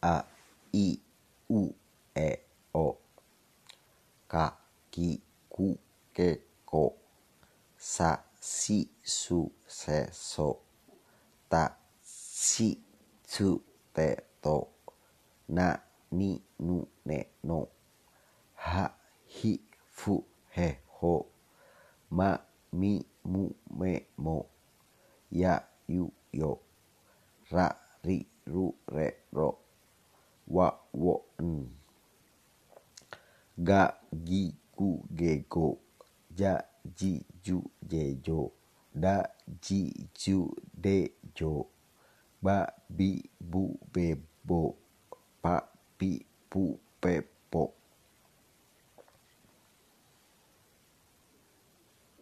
あいうえおかきくけこさしすせそたしつてとなにぬねのはひふへほまみむめもやゆよらりるれろ。Ga gi gu ge go. Ja ji ju je jo. Da ji ju de jo. Ba bi bu be bo. Pa pi pu pe po